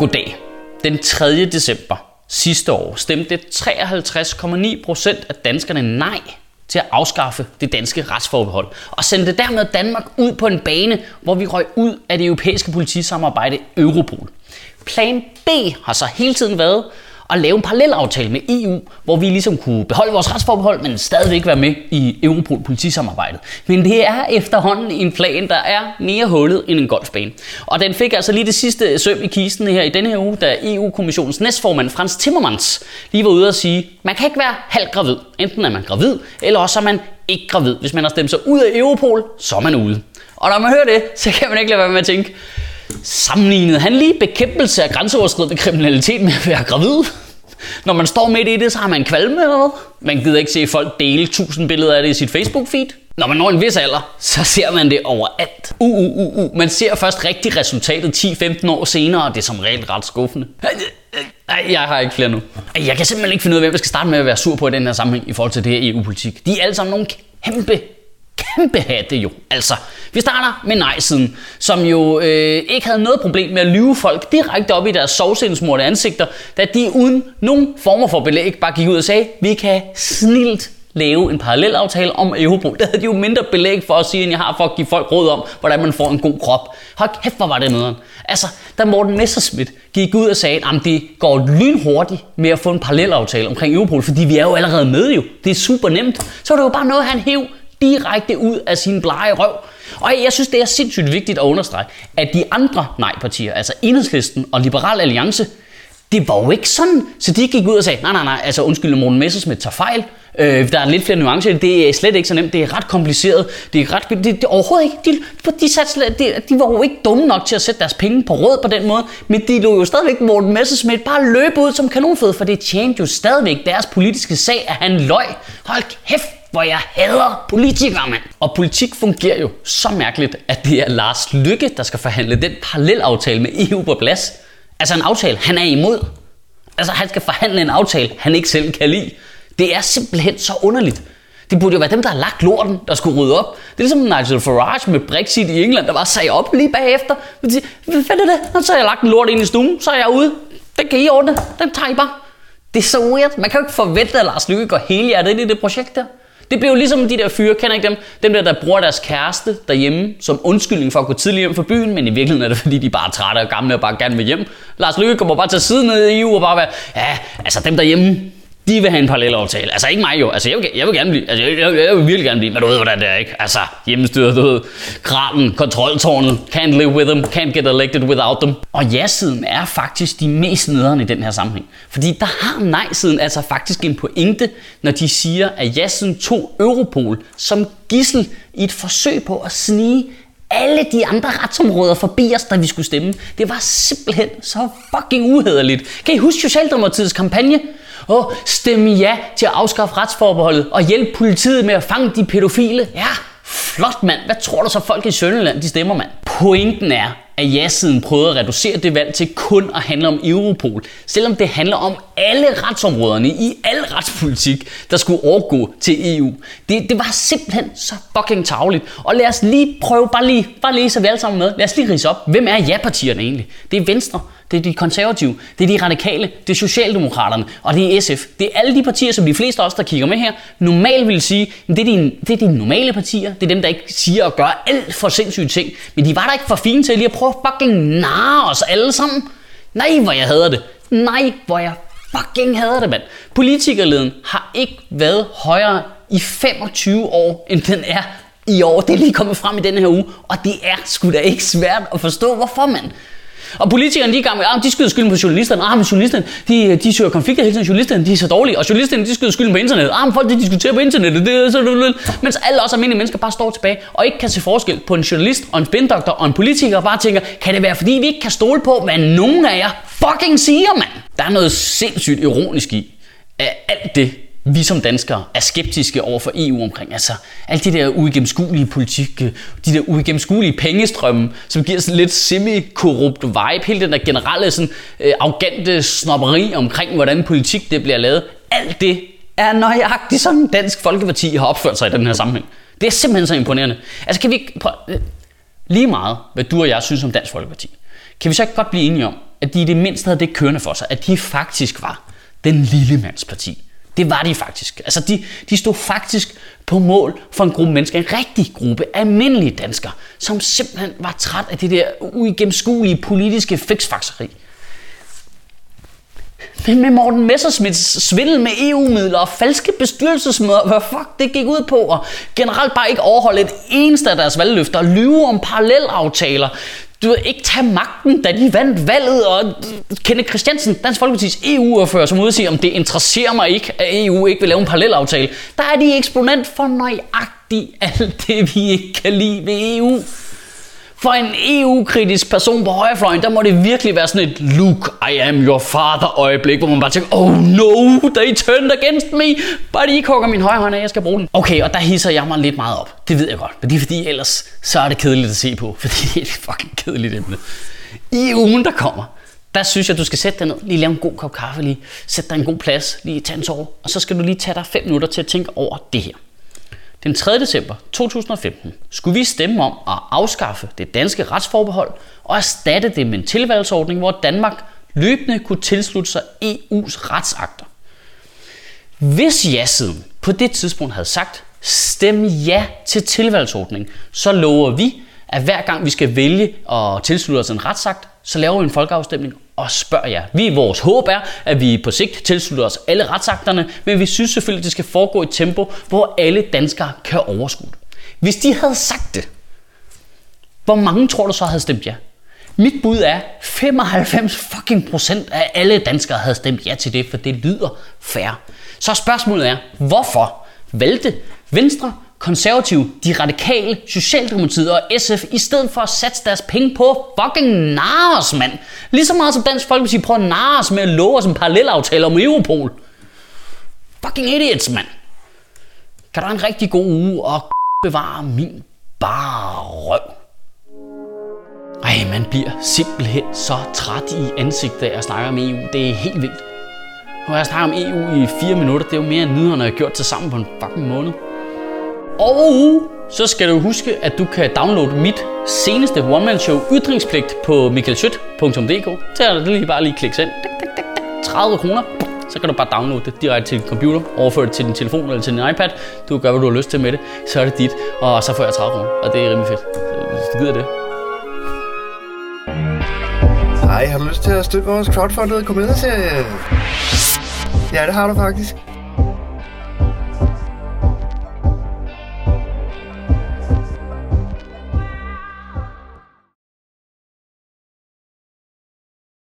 Goddag. Den 3. december sidste år stemte 53,9 procent af danskerne nej til at afskaffe det danske retsforbehold og sendte dermed Danmark ud på en bane, hvor vi røg ud af det europæiske politisamarbejde Europol. Plan B har så hele tiden været at lave en parallelaftale med EU, hvor vi ligesom kunne beholde vores retsforbehold, men stadigvæk være med i Europol politisamarbejdet. Men det er efterhånden en plan, der er mere hullet end en golfbane. Og den fik altså lige det sidste søm i kisten her i denne her uge, da EU-kommissionens næstformand Frans Timmermans lige var ude at sige, man kan ikke være halvt gravid. Enten er man gravid, eller også er man ikke gravid. Hvis man har stemt sig ud af Europol, så er man ude. Og når man hører det, så kan man ikke lade være med at tænke, Sammenlignede han lige bekæmpelse af grænseoverskridende kriminalitet med at være gravid? Når man står midt i det, så har man kvalme eller hvad? Man gider ikke se folk dele tusind billeder af det i sit Facebook-feed. Når man når en vis alder, så ser man det overalt. Uh, uh, uh, uh. Man ser først rigtig resultatet 10-15 år senere, og det er som regel ret skuffende. Nej, jeg har ikke flere nu. Jeg kan simpelthen ikke finde ud af, hvem jeg skal starte med at være sur på i den her sammenhæng i forhold til det her EU-politik. De er alle sammen nogle kæmpe kæmpe hatte jo. Altså, vi starter med nej-siden, som jo øh, ikke havde noget problem med at lyve folk direkte op i deres sovsindsmurte ansigter, da de uden nogen former for belæg bare gik ud og sagde, vi kan snilt lave en parallelaftale om Europol. Der havde de jo mindre belæg for at sige, end jeg har for at give folk råd om, hvordan man får en god krop. Hold kæft, hvor var det nederen. Altså, da Morten Messerschmidt gik ud og sagde, at det går lynhurtigt med at få en parallelaftale omkring Europol, fordi vi er jo allerede med jo. Det er super nemt. Så var det jo bare noget, han hæv direkte ud af sin blege røv. Og jeg synes, det er sindssygt vigtigt at understrege, at de andre nej-partier, altså Enhedslisten og Liberal Alliance, det var jo ikke sådan, så de gik ud og sagde, nej, nej, nej, altså undskyld, Morten Messersmith tager fejl, øh, der er lidt flere nuancer det, er slet ikke så nemt, det er ret kompliceret, det er ret, det, det overhovedet ikke, de, de, satte de, de var jo ikke dumme nok til at sætte deres penge på råd på den måde, men de lå jo stadigvæk Morten Messersmith bare løbe ud som kanonfød, for det tjente jo stadigvæk deres politiske sag, at han løg. Hold kæft, hvor jeg hader politikere, mand. Og politik fungerer jo så mærkeligt, at det er Lars Lykke, der skal forhandle den parallelaftale med EU på plads. Altså en aftale, han er imod. Altså han skal forhandle en aftale, han ikke selv kan lide. Det er simpelthen så underligt. Det burde jo være dem, der har lagt lorten, der skulle rydde op. Det er ligesom Nigel Farage med Brexit i England, der var sagde op lige bagefter. Hvad fanden er det? Så har jeg lagt en lort ind i stuen, så er jeg ude. Den kan I ordne. Den tager I bare. Det er så weird. Man kan jo ikke forvente, at Lars Lykke går hele hjertet ind i det projekt der. Det blev ligesom de der fyre, kender ikke dem? Dem der, der bruger deres kæreste derhjemme som undskyldning for at gå tidligere hjem fra byen, men i virkeligheden er det fordi, de bare er trætte og gamle og bare gerne vil hjem. Lars Lykke kommer bare til siden ned i EU og bare være, ja, altså dem derhjemme, de vil have en parallel aftale. Altså ikke mig jo. Altså jeg vil, jeg vil gerne blive, altså jeg, jeg, jeg vil virkelig gerne blive, men du ved hvordan det er, ikke? Altså hjemmestyret, du ved, kranen, kontroltårnet, can't live with them, can't get elected without them. Og ja-siden er faktisk de mest nederne i den her sammenhæng. Fordi der har nej-siden altså faktisk en pointe, når de siger, at ja-siden tog Europol som gissel i et forsøg på at snige alle de andre retsområder forbi os, da vi skulle stemme. Det var simpelthen så fucking uhederligt. Kan I huske Socialdemokratiets kampagne? Åh, stemme ja til at afskaffe retsforbeholdet og hjælpe politiet med at fange de pædofile. Ja, flot mand. Hvad tror du så folk i Sønderland, de stemmer mand? Pointen er, at ja-siden prøvede at reducere det valg til kun at handle om Europol, selvom det handler om alle retsområderne i al retspolitik, der skulle overgå til EU. Det, det var simpelthen så fucking tavligt. Og lad os lige prøve, bare lige, bare lige så vi alle sammen med, lad os lige rise op, hvem er ja-partierne egentlig? Det er Venstre, det er de konservative, det er de radikale, det er Socialdemokraterne, og det er SF. Det er alle de partier, som de fleste af os, der kigger med her, normalt vil sige, det er, de, det er de normale partier, det er dem, der ikke siger og gør alt for sindssyge ting, men de var der ikke for fine til lige at prøve fucking narre os alle sammen. Nej, hvor jeg hader det. Nej, hvor jeg fucking hader det, mand. Politikerleden har ikke været højere i 25 år, end den er i år. Det er lige kommet frem i denne her uge, og det er sgu da ikke svært at forstå, hvorfor, mand. Og politikerne, de er gamle, ah, de skyder skylden på journalisterne. Ah, men journalisterne, de, de søger konflikter hele tiden. Journalisterne, de er så dårlige. Og journalisterne, de skyder skylden på internettet. Ah, men folk, de diskuterer på internettet. Det er så, mens alle os almindelige mennesker bare står tilbage og ikke kan se forskel på en journalist og en spindoktor og en politiker og bare tænker, kan det være fordi vi ikke kan stole på, hvad nogen af jer fucking siger, mand? Der er noget sindssygt ironisk i, at alt det, vi som danskere er skeptiske over for EU omkring. Altså, alt det der uigennemskuelige politik, øh, de der uigennemskuelige pengestrømme, som giver sådan lidt semi-korrupt vibe, hele den der generelle sådan, øh, arrogante snopperi omkring, hvordan politik det bliver lavet. Alt det er nøjagtigt sådan Dansk Folkeparti har opført sig i den her sammenhæng. Det er simpelthen så imponerende. Altså kan vi prøve, øh, lige meget, hvad du og jeg synes om Dansk Folkeparti, kan vi så ikke godt blive enige om, at de i det mindste havde det kørende for sig, at de faktisk var den lille mands parti. Det var de faktisk. Altså de, de stod faktisk på mål for en gruppe mennesker, en rigtig gruppe almindelige danskere, som simpelthen var træt af det der uigennemskuelige politiske fiksfakseri. Men med Morten Messersmiths svindel med EU-midler og falske bestyrelsesmøder, hvad fuck det gik ud på, og generelt bare ikke overholde et eneste af deres valgløfter, og lyve om parallelaftaler, du ved, ikke tage magten, da de vandt valget, og Kenneth Christiansen, Dansk Folkeparti's EU-ordfører, som udsiger, om det interesserer mig ikke, at EU ikke vil lave en parallelaftale, der er de eksponent for nøjagtigt alt det, vi ikke kan lide ved EU. For en EU-kritisk person på højrefløjen, der må det virkelig være sådan et Look, I am your father øjeblik, hvor man bare tænker, oh no, they turned against me, bare de ikke hugger min højre hånd af, jeg skal bruge den. Okay, og der hisser jeg mig lidt meget op. Det ved jeg godt, men det er fordi ellers, så er det kedeligt at se på, fordi det er et fucking kedeligt emne. I ugen, der kommer, der synes jeg, du skal sætte dig ned, lige lave en god kop kaffe, lige sætte dig en god plads, lige tage en tår, og så skal du lige tage dig 5 minutter til at tænke over det her. Den 3. december 2015 skulle vi stemme om at afskaffe det danske retsforbehold og erstatte det med en tilvalgsordning, hvor Danmark løbende kunne tilslutte sig EU's retsakter. Hvis ja-siden på det tidspunkt havde sagt, stem ja til tilvalgsordning, så lover vi, at hver gang vi skal vælge at tilslutte os en retsakt, så laver vi en folkeafstemning og spørger jer. Vi, vores håb er, at vi på sigt tilslutter os alle retsakterne, men vi synes selvfølgelig, at det skal foregå i et tempo, hvor alle danskere kan overskue det. Hvis de havde sagt det, hvor mange tror du så havde stemt ja? Mit bud er, 95 fucking procent af alle danskere havde stemt ja til det, for det lyder fair. Så spørgsmålet er, hvorfor valgte Venstre, konservative, de radikale, Socialdemokratiet og SF, i stedet for at satse deres penge på fucking Nars, mand. Lige så meget som Dansk Folkeparti prøver Nars med at love os en parallelaftale om Europol. Fucking idiots, mand. Kan du have en rigtig god uge og bevare min bare røv. Ej, man bliver simpelthen så træt i ansigtet af at snakke om EU. Det er helt vildt. Nu har jeg snakket om EU i 4 minutter. Det er jo mere end nyderne, jeg har gjort til sammen på en fucking måned. Og så skal du huske, at du kan downloade mit seneste one-man-show Ytringspligt på michaelsødt.dk. Så er det lige bare lige klikke ind. 30 kroner. Så kan du bare downloade det direkte til din computer, overføre det til din telefon eller til din iPad. Du kan gøre, hvad du har lyst til med det. Så er det dit, og så får jeg 30 kroner. Og det er rimelig fedt. Hvis du gider det. Hej, har du lyst til at støtte vores crowdfundede komedieserie? Ja, det har du faktisk.